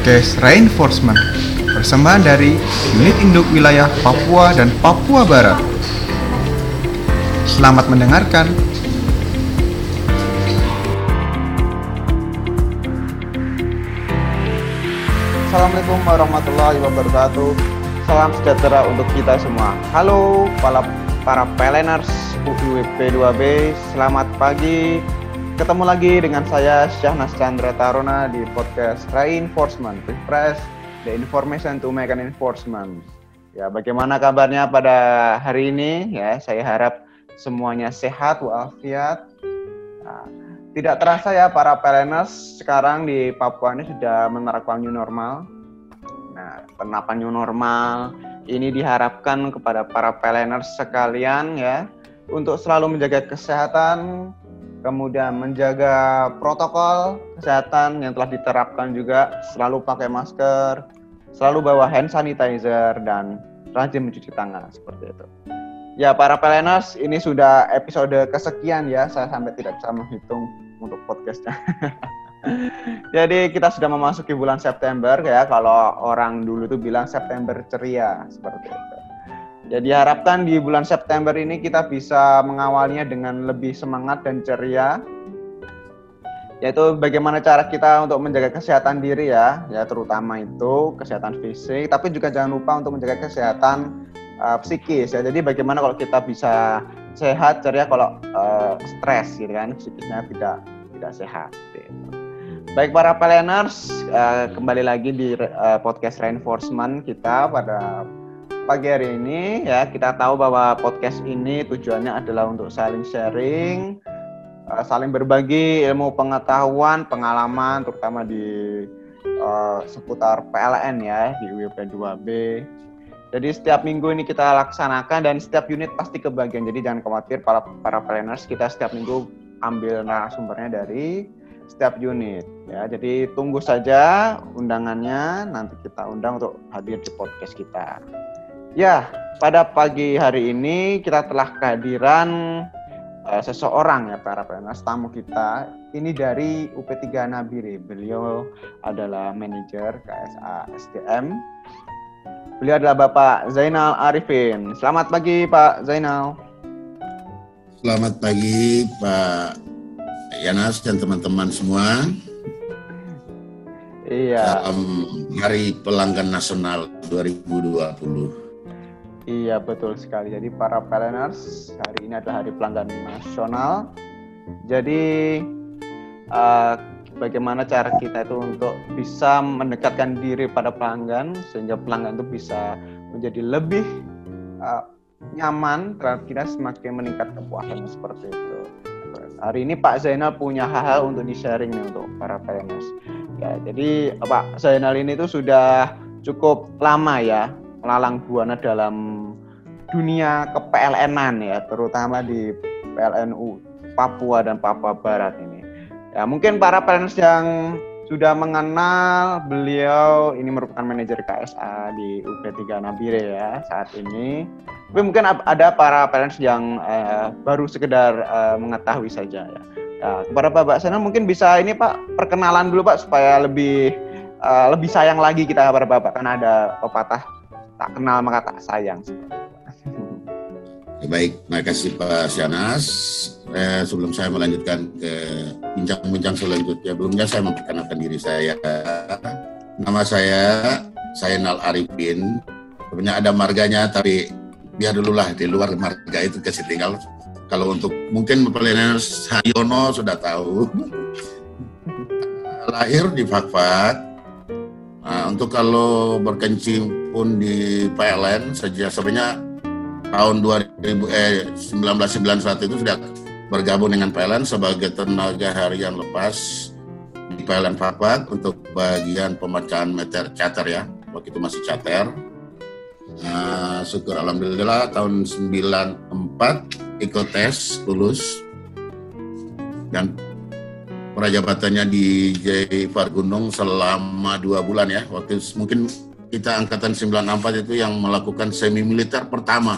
podcast Reinforcement persembahan dari Unit Induk Wilayah Papua dan Papua Barat. Selamat mendengarkan. Assalamualaikum warahmatullahi wabarakatuh. Salam sejahtera untuk kita semua. Halo para para peleners UIWP 2B. Selamat pagi. Ketemu lagi dengan saya Syahnas Chandra Taruna di podcast Reinforcement Refresh the Information to Make an Enforcement. Ya, bagaimana kabarnya pada hari ini? Ya, saya harap semuanya sehat walafiat. Nah, tidak terasa ya para peleners sekarang di Papua ini sudah menerapkan new normal. Nah, penerapan new normal ini diharapkan kepada para peleners sekalian ya untuk selalu menjaga kesehatan, kemudian menjaga protokol kesehatan yang telah diterapkan juga, selalu pakai masker, selalu bawa hand sanitizer dan rajin mencuci tangan seperti itu. Ya, para peleners, ini sudah episode kesekian ya. Saya sampai tidak bisa menghitung untuk podcastnya. Jadi kita sudah memasuki bulan September ya. Kalau orang dulu tuh bilang September ceria seperti itu. Jadi harapkan di bulan September ini kita bisa mengawalnya dengan lebih semangat dan ceria. Yaitu bagaimana cara kita untuk menjaga kesehatan diri ya, ya terutama itu kesehatan fisik, tapi juga jangan lupa untuk menjaga kesehatan uh, psikis ya. Jadi bagaimana kalau kita bisa sehat ceria kalau uh, stres gitu kan psikisnya tidak tidak sehat. Gitu. Baik para planners, uh, kembali lagi di uh, podcast reinforcement kita pada pagi hari ini ya kita tahu bahwa podcast ini tujuannya adalah untuk saling sharing, uh, saling berbagi ilmu pengetahuan, pengalaman terutama di uh, seputar PLN ya di UIP 2B jadi setiap minggu ini kita laksanakan dan setiap unit pasti kebagian. Jadi jangan khawatir para para planners kita setiap minggu ambil narasumbernya dari setiap unit ya. Jadi tunggu saja undangannya nanti kita undang untuk hadir di podcast kita. Ya, pada pagi hari ini kita telah kehadiran uh, seseorang ya para planners tamu kita. Ini dari UP3 Nabire. Beliau adalah manajer KSA SDM Beliau adalah Bapak Zainal Arifin. Selamat pagi Pak Zainal. Selamat pagi Pak Yanas dan teman-teman semua. Iya. Dalam Hari Pelanggan Nasional 2020. Iya betul sekali. Jadi para planners hari ini adalah Hari Pelanggan Nasional. Jadi uh, bagaimana cara kita itu untuk bisa mendekatkan diri pada pelanggan sehingga pelanggan itu bisa menjadi lebih uh, nyaman terhadap kita semakin meningkat kepuasannya seperti itu. Hari ini Pak Zainal punya hal-hal untuk di-sharing nih untuk para PNS. Ya, jadi Pak Zainal ini tuh sudah cukup lama ya melalang buana dalam dunia ke ya, terutama di PLNU Papua dan Papua Barat ini. Ya, mungkin para parents yang sudah mengenal beliau ini merupakan manajer KSA di UP3 Nabire ya saat ini. Tapi mungkin ada para parents yang uh, baru sekedar uh, mengetahui saja ya. ya. Kepada Bapak Sana mungkin bisa ini Pak perkenalan dulu Pak supaya lebih uh, lebih sayang lagi kita kepada Bapak karena ada pepatah tak kenal maka tak sayang. Baik, terima kasih Pak Sianas. Eh, sebelum saya melanjutkan ke bincang-bincang selanjutnya, belumnya saya memperkenalkan diri saya. Nama saya Sainal Arifin. Sebenarnya ada marganya, tapi biar dulu lah di luar marga itu kasih tinggal. Kalau untuk mungkin pelayanan Sayono sudah tahu. Lahir di Fakfak. Nah, untuk kalau berkencing pun di PLN sejak sebenarnya tahun 2000 eh 1991 itu sudah bergabung dengan PLN sebagai tenaga harian lepas di PLN Fapak untuk bagian pemecahan meter charter ya. Waktu itu masih charter nah, syukur alhamdulillah tahun 94 ikut tes lulus. Dan prajabatannya di Jayapar Gunung selama dua bulan ya waktu mungkin kita angkatan 94 itu yang melakukan semi militer pertama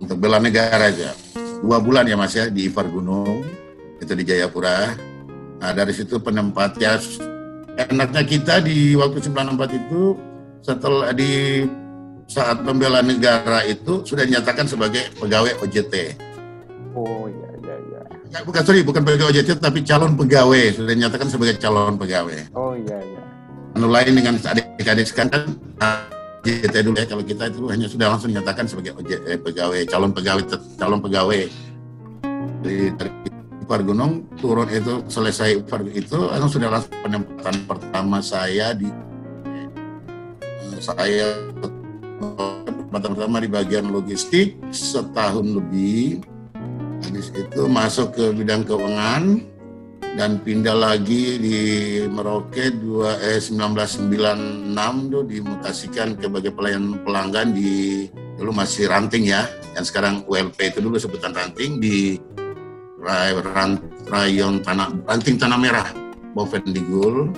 untuk bela negara aja. Dua bulan ya mas ya di Ivar Gunung, itu di Jayapura. Nah dari situ penempatnya enaknya kita di waktu 94 itu setelah di saat pembela negara itu sudah dinyatakan sebagai pegawai OJT. Oh iya. Ya, bukan sorry, bukan pegawai OJT tapi calon pegawai. Sudah dinyatakan sebagai calon pegawai. Oh iya iya. Anu lain dengan adik-adik sekarang kan OJT dulu ya. Kalau kita itu hanya sudah langsung dinyatakan sebagai OJT eh, pegawai. Calon pegawai calon pegawai. Dari, dari Upar Gunung turun itu selesai Upar itu langsung sudah langsung penempatan pertama saya di eh, saya penempatan pertama di bagian logistik setahun lebih habis itu masuk ke bidang keuangan dan pindah lagi di Merauke dua eh 1996 tuh dimutasikan sebagai pelayan pelanggan di dulu masih ranting ya. Dan sekarang ULP itu dulu sebutan ranting di ray, rayon tanah ranting tanah merah Bovendigul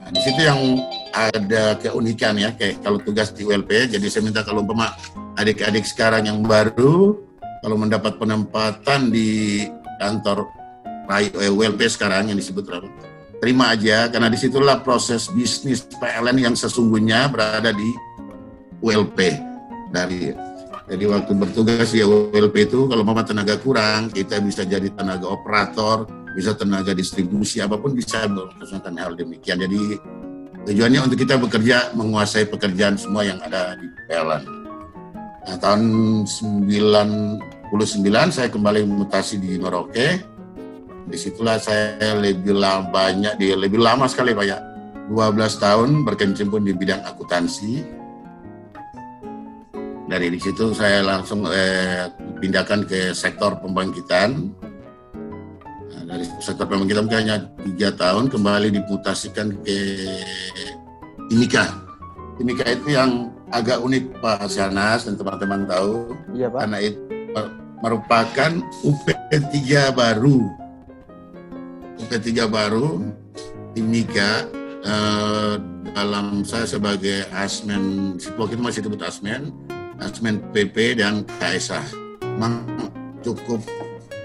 nah, di situ yang ada keunikan ya kayak kalau tugas di ULP jadi saya minta kalau umpama adik-adik sekarang yang baru kalau mendapat penempatan di kantor WLP sekarang yang disebut terima aja. Karena di situlah proses bisnis PLN yang sesungguhnya berada di ULP dari jadi waktu bertugas di ULP itu kalau mama tenaga kurang kita bisa jadi tenaga operator bisa tenaga distribusi apa pun bisa melaksanakan hal demikian. Jadi tujuannya untuk kita bekerja menguasai pekerjaan semua yang ada di PLN nah, tahun 99 saya kembali mutasi di Merauke. Di situlah saya lebih lama banyak di lebih lama sekali banyak 12 tahun berkecimpung di bidang akuntansi. Dari di situ saya langsung eh, pindahkan ke sektor pembangkitan. Nah, dari sektor pembangkitan hanya tiga tahun kembali dimutasikan ke Timika. Timika itu yang agak unik Pak Sianas dan teman-teman tahu. Iya, Pak. karena itu merupakan UP3 baru. Ketiga baru Timika eh, dalam saya sebagai asmen waktu itu masih disebut asmen asmen PP dan KSA memang cukup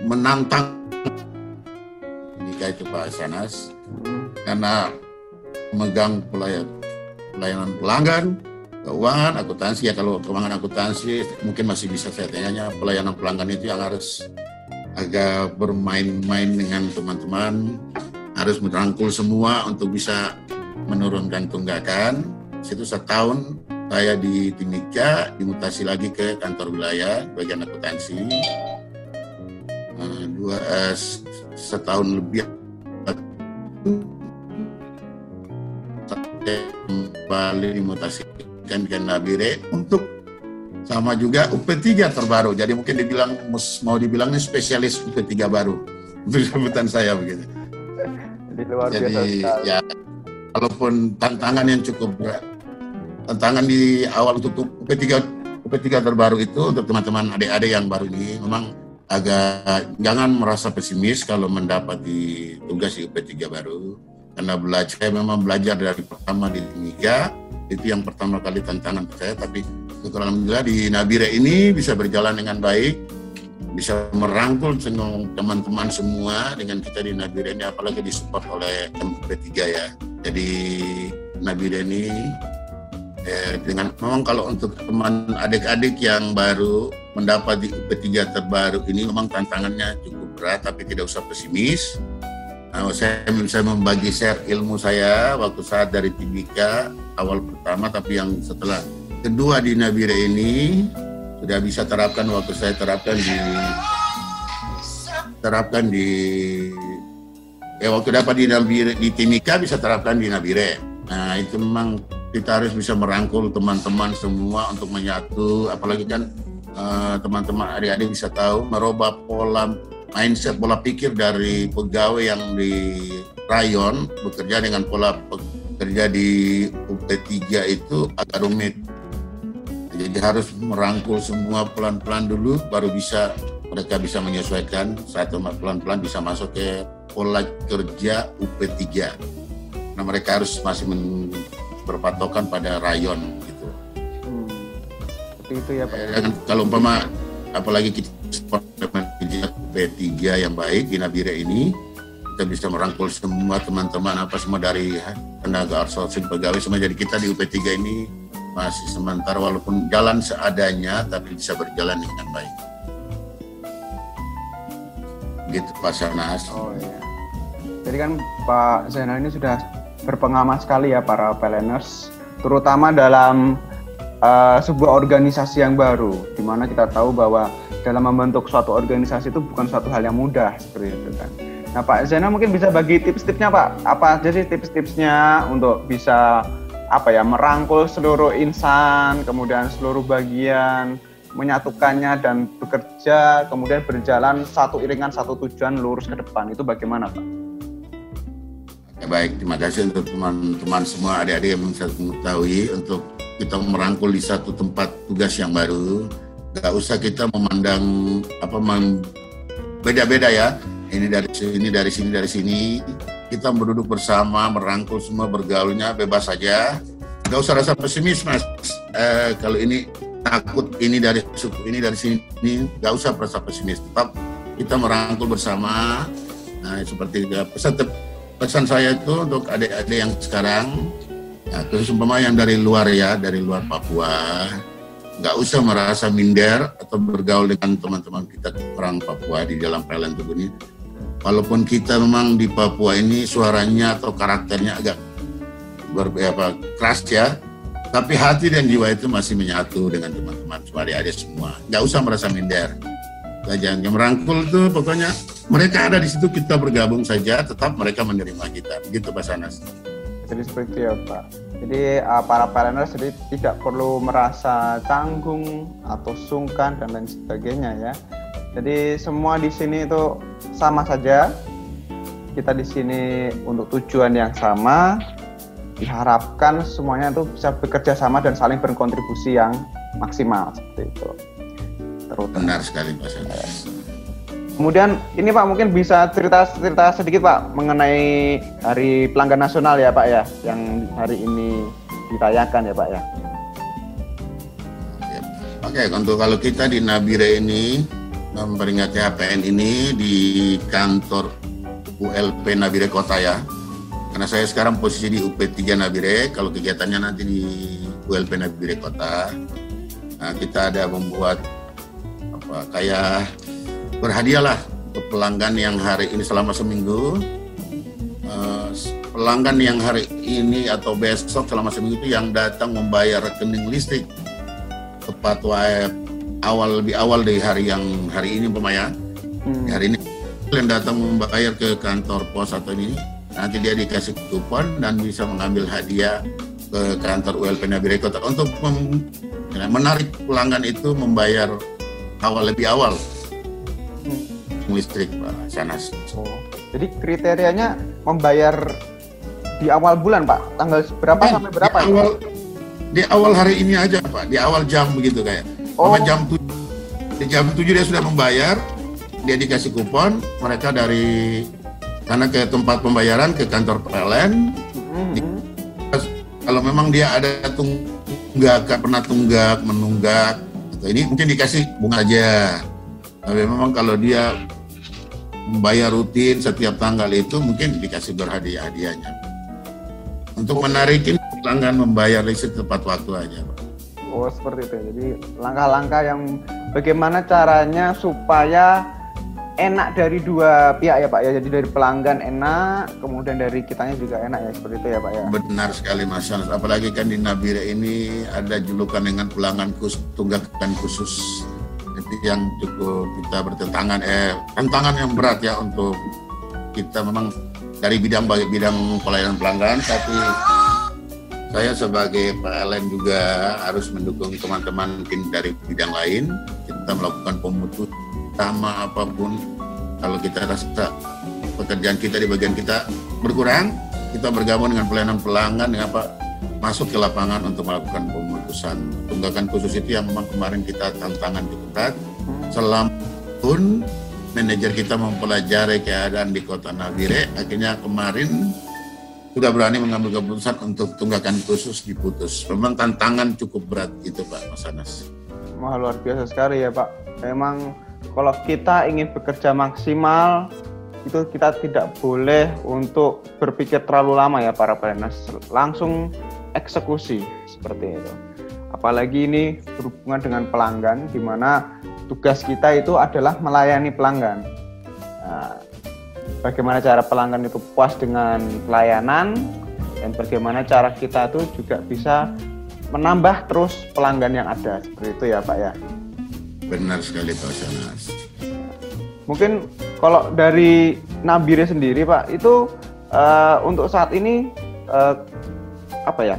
menantang. Timika itu Pak Sanas. Karena memegang pelayan, pelayanan pelanggan keuangan akuntansi ya kalau keuangan akuntansi mungkin masih bisa saya tanya pelayanan pelanggan itu yang harus agak bermain-main dengan teman-teman harus merangkul semua untuk bisa menurunkan tunggakan. Situ setahun saya di Timika dimutasi lagi ke kantor wilayah bagian akuntansi. Uh, dua uh, setahun lebih. Kembali dimutasikan ke Nabire untuk sama juga UP3 terbaru. Jadi mungkin dibilang mau dibilang ini spesialis UP3 baru. Sebutan saya begitu. Jadi luar Jadi biasa ya walaupun tantangan yang cukup berat. Tantangan di awal untuk UP3 UP3 terbaru itu untuk teman-teman adik-adik yang baru ini memang agak jangan merasa pesimis kalau mendapati tugas di UP3 baru karena belajar memang belajar dari pertama di Timika itu yang pertama kali tantangan saya. Tapi syukur alhamdulillah di Nabire ini bisa berjalan dengan baik. Bisa merangkul teman-teman semua dengan kita di Nabire ini. Apalagi disupport oleh MP3 ya. Jadi Nabire ini eh, dengan memang kalau untuk teman adik-adik yang baru mendapat di UP3 terbaru ini memang tantangannya cukup berat. Tapi tidak usah pesimis Nah, saya bisa membagi share ilmu saya waktu saat dari Timika awal pertama tapi yang setelah kedua di Nabire ini sudah bisa terapkan waktu saya terapkan di terapkan di ya waktu dapat di Nabire di Timika bisa terapkan di Nabire. Nah itu memang kita harus bisa merangkul teman-teman semua untuk menyatu, apalagi kan uh, teman-teman adik-adik bisa tahu merubah pola mindset pola pikir dari pegawai yang di rayon bekerja dengan pola bekerja di UP3 itu agak rumit jadi harus merangkul semua pelan-pelan dulu baru bisa mereka bisa menyesuaikan satu pelan-pelan bisa masuk ke pola kerja UP3. Nah mereka harus masih berpatokan pada rayon gitu. Hmm. Seperti itu ya Pak. Dan kalau umpama apalagi kita UP3 yang baik di Nabire ini kita bisa merangkul semua teman-teman apa semua dari tenaga outsourcing pegawai semua jadi kita di UP3 ini masih sementara walaupun jalan seadanya tapi bisa berjalan dengan baik gitu Pak Sanas. Oh iya. Jadi kan Pak Zainal ini sudah berpengalaman sekali ya para planners, terutama dalam uh, sebuah organisasi yang baru, di mana kita tahu bahwa dalam membentuk suatu organisasi itu bukan suatu hal yang mudah seperti itu kan. Nah Pak Zainal mungkin bisa bagi tips-tipsnya Pak, apa aja sih tips-tipsnya untuk bisa apa ya merangkul seluruh insan, kemudian seluruh bagian, menyatukannya dan bekerja kemudian berjalan satu iringan satu tujuan lurus ke depan itu bagaimana Pak? Ya, baik, terima kasih untuk teman-teman semua adik-adik yang bisa mengetahui untuk kita merangkul di satu tempat tugas yang baru. Gak usah kita memandang apa beda-beda ya. Ini dari sini, dari sini, dari sini. Kita berduduk bersama, merangkul semua bergaulnya bebas saja. Gak usah rasa pesimis mas. Eh, kalau ini takut ini dari suku ini dari sini ini nggak usah merasa pesimis tetap kita merangkul bersama nah seperti pesan pesan saya itu untuk adik-adik yang sekarang ya, terus umpama yang dari luar ya dari luar Papua nggak usah merasa minder atau bergaul dengan teman-teman kita orang Papua di dalam PLN tubuh ini walaupun kita memang di Papua ini suaranya atau karakternya agak berbeda keras ya tapi hati dan jiwa itu masih menyatu dengan teman-teman semua adik-adik semua. Nggak usah merasa minder. Jangan merangkul tuh pokoknya mereka ada di situ kita bergabung saja tetap mereka menerima kita gitu Pak Sanas. Jadi seperti itu ya. Jadi uh, para planners jadi tidak perlu merasa canggung atau sungkan dan lain sebagainya ya. Jadi semua di sini itu sama saja. Kita di sini untuk tujuan yang sama, diharapkan semuanya itu bisa bekerja sama dan saling berkontribusi yang maksimal seperti itu. Terutama. Benar sekali Pak Kemudian ini Pak mungkin bisa cerita-cerita sedikit Pak mengenai Hari Pelanggan Nasional ya Pak ya yang hari ini dirayakan ya Pak ya. Oke, untuk kalau kita di Nabire ini memperingati HPN ini di kantor ULP Nabire Kota ya. Karena saya sekarang posisi di UP3 Nabire, kalau kegiatannya nanti di ULP Nabire Kota, nah kita ada membuat apa kayak berhadiah lah untuk pelanggan yang hari ini selama seminggu. Uh, pelanggan yang hari ini atau besok selama seminggu itu yang datang membayar rekening listrik tepat awal lebih awal dari hari yang hari ini pemaya hmm. hari ini yang datang membayar ke kantor pos atau ini nanti dia dikasih kupon dan bisa mengambil hadiah ke kantor ULP Nabire Kota untuk mem, menarik pelanggan itu membayar awal lebih awal. Listrik Pak Sanas. Oh, jadi kriterianya membayar di awal bulan Pak, tanggal berapa eh, sampai berapa? Di awal, di awal hari ini aja Pak, di awal jam begitu kayak. Oh. jam 7, di jam 7 dia sudah membayar, dia dikasih kupon, mereka dari karena ke tempat pembayaran ke kantor PLN mm-hmm. kalau memang dia ada tunggak pernah tunggak menunggak atau ini mungkin dikasih bunga aja tapi memang kalau dia membayar rutin setiap tanggal itu mungkin dikasih berhadiah-hadiahnya untuk menarikin pelanggan membayar listrik tepat waktu aja Oh seperti itu. Jadi langkah-langkah yang bagaimana caranya supaya enak dari dua pihak ya Pak ya. Jadi dari pelanggan enak, kemudian dari kitanya juga enak ya seperti itu ya Pak ya. Benar sekali Mas Hans. Apalagi kan di Nabire ini ada julukan dengan pelanggan khusus tunggakan khusus. Yang cukup kita bertentangan. Eh tantangan yang berat ya untuk kita memang dari bidang bidang pelayanan pelanggan tapi saya sebagai PLN juga harus mendukung teman-teman mungkin dari bidang lain. Kita melakukan pemutus sama apa pun. Kalau kita rasa pekerjaan kita di bagian kita berkurang kita bergabung dengan pelayanan pelanggan dengan apa masuk ke lapangan untuk melakukan pemutusan tunggakan khusus itu yang memang kemarin kita tantangan cukup berat selama pun manajer kita mempelajari keadaan di kota Nabire akhirnya kemarin sudah berani mengambil keputusan untuk tunggakan khusus diputus. Memang tantangan cukup berat itu Pak Mas Anas. Wah luar biasa sekali ya Pak. Memang kalau kita ingin bekerja maksimal itu kita tidak boleh untuk berpikir terlalu lama ya para planners langsung eksekusi seperti itu. Apalagi ini berhubungan dengan pelanggan di mana tugas kita itu adalah melayani pelanggan. Nah, bagaimana cara pelanggan itu puas dengan pelayanan dan bagaimana cara kita itu juga bisa menambah terus pelanggan yang ada seperti itu ya Pak ya? Benar sekali Pak Sanas Mungkin kalau dari Nabire sendiri Pak, itu uh, untuk saat ini uh, apa ya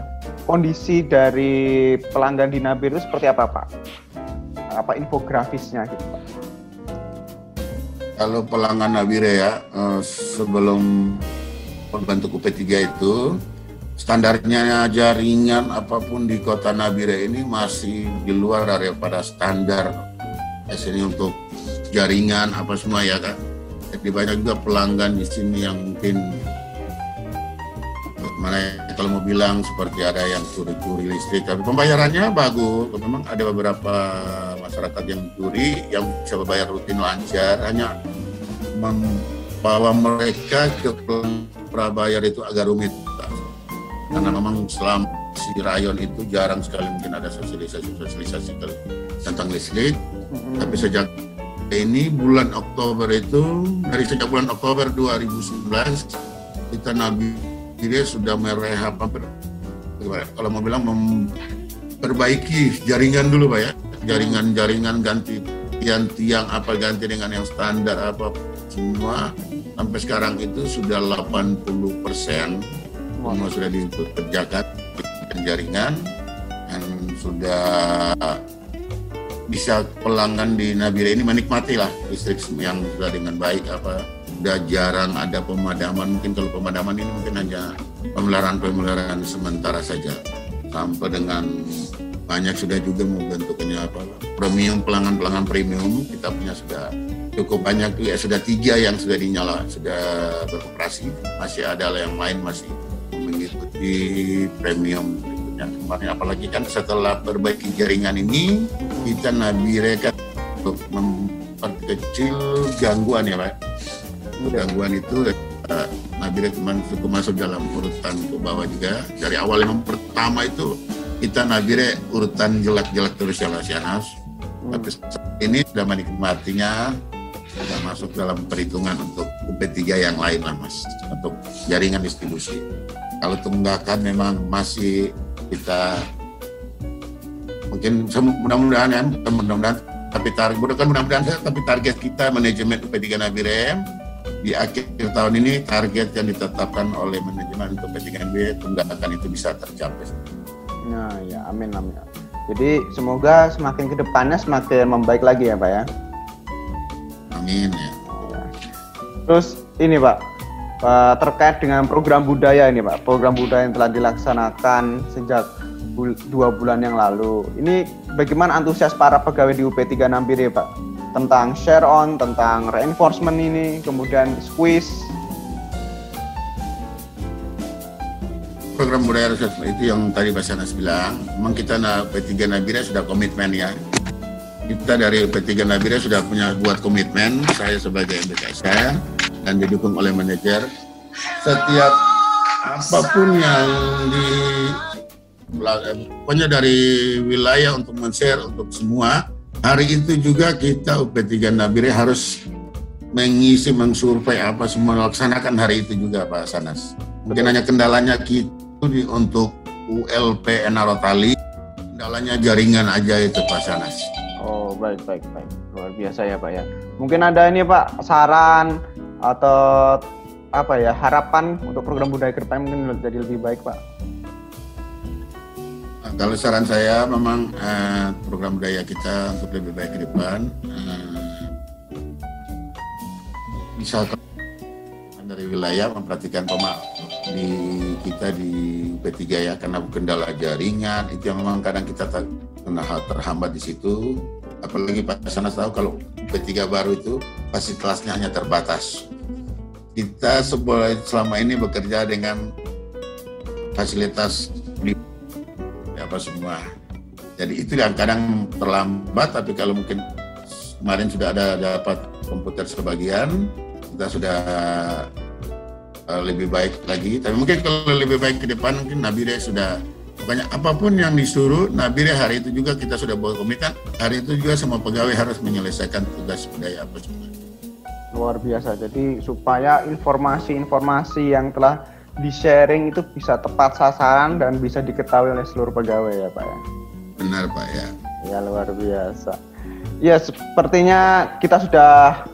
kondisi dari pelanggan di Nabire itu seperti apa Pak? Apa infografisnya gitu Pak? Kalau pelanggan Nabire ya uh, sebelum membentuk UP3 itu standarnya jaringan apa pun di kota Nabire ini masih di luar daripada standar ini untuk jaringan apa semua ya kan. Jadi banyak juga pelanggan di sini yang mungkin mana kalau mau bilang seperti ada yang curi-curi listrik tapi pembayarannya bagus. Memang ada beberapa masyarakat yang curi yang bisa bayar rutin lancar. Hanya membawa mereka ke prabayar itu agak rumit karena memang selama si rayon itu jarang sekali mungkin ada sosialisasi sosialisasi tentang listrik. Tapi sejak ini bulan Oktober itu dari sejak bulan Oktober 2019 kita Nabi dia sudah merehab kalau mau bilang memperbaiki jaringan dulu pak ya. Jaringan-jaringan ganti tiang-tiang apa ganti dengan yang standar apa semua. Sampai sekarang itu sudah 80 persen semua sudah dikerjakan jaringan dan sudah bisa pelanggan di Nabire ini menikmati lah listrik yang sudah dengan baik apa sudah jarang ada pemadaman. Mungkin kalau pemadaman ini mungkin hanya pemeliharaan-pemeliharaan sementara saja. Sampai dengan banyak sudah juga mau bentuknya apa premium pelanggan-pelanggan premium kita punya sudah cukup banyak. Ya sudah tiga yang sudah dinyala sudah beroperasi. Masih ada yang lain masih mengikuti premium yang kemarin. Apalagi kan setelah perbaiki jaringan ini kita nabirekan untuk memperkecil gangguan ya Pak. Gangguan itu uh, nabire cuma cukup masuk dalam urutan ke bawah juga. Dari awal yang pertama itu kita nabire urutan jelek-jelek terus ya Mas Yanas. Hmm. tapi ini sudah menikmatinya sudah masuk dalam perhitungan untuk UP3 yang lain lah Mas untuk jaringan distribusi. Kalau tunggakan memang masih kita mungkin mudah-mudahan ya mudah-mudahan tapi target mudah mudah-mudahan tapi target kita manajemen UP3 Nabirem di akhir tahun ini target yang ditetapkan oleh manajemen untuk P3NB tunggakan itu bisa tercapai. Nah ya amin amin. Jadi semoga semakin ke depannya semakin membaik lagi ya Pak ya. Amin ya. Terus ini Pak, uh, terkait dengan program budaya ini Pak, program budaya yang telah dilaksanakan sejak dua bulan yang lalu. Ini bagaimana antusias para pegawai di UP3 Nampire Pak? Tentang share on, tentang reinforcement ini, kemudian squeeze. Program budaya itu yang tadi Pak Sanas bilang, memang kita P3 Nabire sudah komitmen ya. Kita dari P3 Nabire sudah punya buat komitmen, saya sebagai MBKSA, dan didukung oleh manajer. Setiap apa pun yang di pokoknya dari wilayah untuk men-share untuk semua. Hari itu juga kita UP3 Nabire harus mengisi, mengsurvei apa semua melaksanakan hari itu juga Pak Sanas. Mungkin hanya kendalanya kita untuk ULP Enarotali, kendalanya jaringan aja itu Pak Sanas. Oh baik baik baik luar biasa ya Pak ya. Mungkin ada ini Pak saran atau apa ya harapan untuk program budaya ke depan mungkin jadi lebih baik pak? Nah, kalau saran saya memang uh, program budaya kita untuk lebih baik ke depan uh, bisa dari wilayah memperhatikan pemak di kita di P3 ya karena kendala jaringan itu yang memang kadang kita tak hal terhambat di situ. Apalagi Pak Sanas tahu kalau P3 baru itu fasilitasnya hanya terbatas kita selama ini bekerja dengan fasilitas apa semua. Jadi itu yang kadang terlambat, tapi kalau mungkin kemarin sudah ada dapat komputer sebagian, kita sudah uh, lebih baik lagi. Tapi mungkin kalau lebih baik ke depan mungkin Nabire sudah pokoknya apa pun yang disuruh Nabire hari itu juga kita sudah bawa komitmen hari itu juga semua pegawai harus menyelesaikan tugas budaya apa semua. Luar biasa. Jadi supaya informasi-informasi yang telah di-sharing itu bisa tepat sasaran dan bisa diketahui oleh seluruh pegawai ya Pak ya. Benar Pak ya. Ya luar biasa. Ya sepertinya kita sudah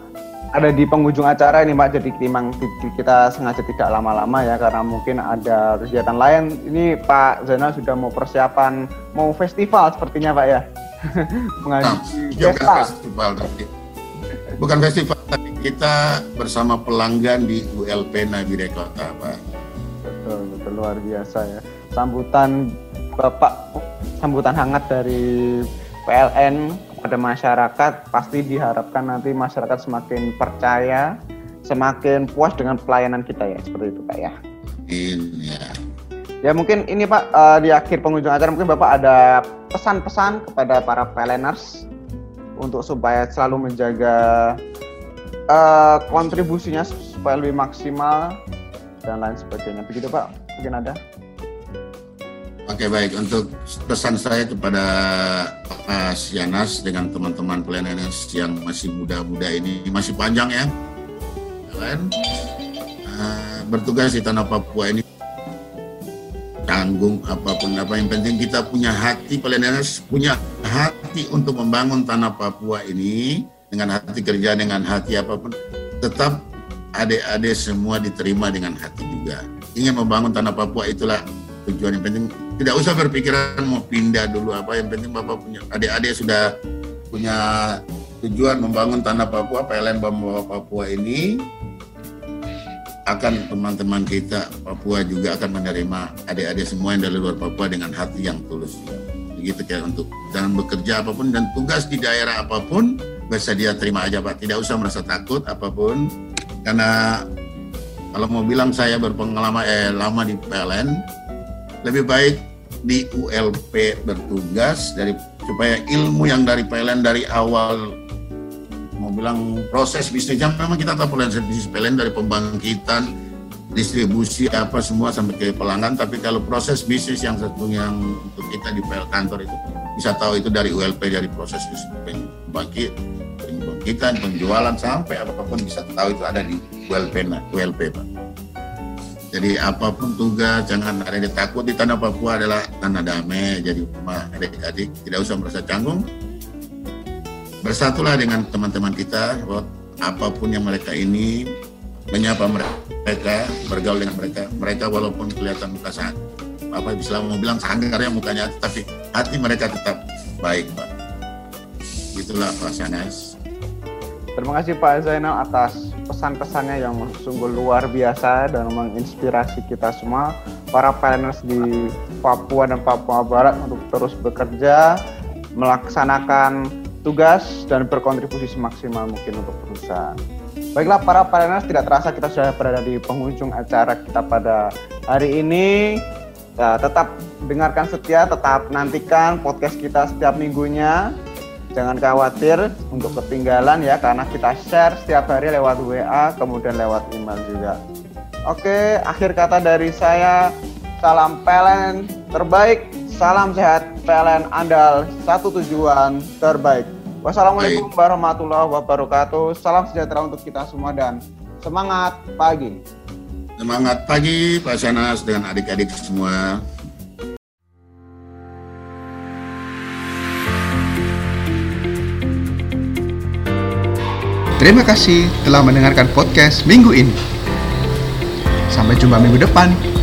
ada di penghujung acara ini Pak, jadi memang kita sengaja tidak lama-lama ya karena mungkin ada kegiatan lain. Ini Pak Zainal sudah mau persiapan mau festival sepertinya Pak ya. Mengaji nah, festival tapi bukan festival tapi kita bersama pelanggan di ULP Nabire Kota Pak. Betul, betul luar biasa ya. Sambutan Bapak sambutan hangat dari PLN kepada masyarakat pasti diharapkan nanti masyarakat semakin percaya, semakin puas dengan pelayanan kita ya seperti itu Pak ya. Iya. Ya mungkin ini Pak uh, di akhir pengunjung acara mungkin Bapak ada pesan-pesan kepada para PLNers untuk supaya selalu menjaga uh, kontribusinya supaya lebih maksimal dan lain sebagainya. Begitu Pak, mungkin ada. Oke baik untuk pesan saya kepada Mas Yanas dengan teman-teman PLNS yang masih muda-muda ini masih panjang ya. Kalian uh, bertugas di tanah Papua ini tanggung apa pun apa yang penting kita punya hati PLNS punya hati untuk membangun tanah Papua ini dengan hati kerja dengan hati apa pun. Tetap adik-adik semua diterima dengan hati juga. Ingin membangun tanah Papua itulah tujuan yang penting. Tidak usah berpikiran mau pindah dulu apa yang penting bapak punya adik-adik sudah punya tujuan membangun tanah Papua PLN Bambawa Papua ini akan teman-teman kita Papua juga akan menerima adik-adik semua yang dari luar Papua dengan hati yang tulus. Begitu kayak untuk dalam bekerja apa pun dan tugas di daerah apa pun bisa dia terima aja Pak. Tidak usah merasa takut apa pun. Karena kalau mau bilang saya berpengalaman eh lama di PLN lebih baik di ULP bertugas dari supaya ilmu yang dari PLN dari awal bilang proses bisnisnya memang kita tahu PLN bisnis PLN dari pembangkitan distribusi apa semua sampai ke pelanggan tapi kalau proses bisnis yang satu yang untuk kita di PL kantor itu bisa tahu itu dari ULP dari proses pembangkit pembangkitan penjualan sampai apa pun bisa tahu itu ada di ULP nah, ULP Pak. Jadi apa pun tugas jangan ada yang takut di tanah Papua adalah tanah damai. Jadi adik-adik tidak usah merasa canggung. Bersatulah dengan teman-teman kita. Apa pun yang mereka ini menyapa mereka, bergaul dengan mereka. Mereka walaupun kelihatan muka sangat apa bisa mau bilang sanggar ya mukanya, tapi hati mereka tetap baik, Pak. Itulah Pak Sanas. Terima kasih Pak Zainal atas pesan-pesannya yang sungguh luar biasa dan menginspirasi kita semua para planners di Papua dan Papua Barat untuk terus bekerja, melaksanakan tugas dan berkontribusi semaksimal mungkin untuk perusahaan. Baiklah para planners, tidak terasa kita sudah berada di penghujung acara kita pada hari ini. Ya, tetap dengarkan setia, tetap nantikan podcast kita setiap minggunya Jangan khawatir untuk ketinggalan ya karena kita share setiap hari lewat WA kemudian lewat email juga. Oke, akhir kata dari saya salam PLN terbaik, salam sehat PLN andal, satu tujuan terbaik. Wassalamualaikum warahmatullahi wabarakatuh. Salam sejahtera untuk kita semua dan semangat pagi. Semangat pagi Pak Sanas dengan adik-adik semua. Terima kasih telah mendengarkan podcast minggu ini. Sampai jumpa minggu depan.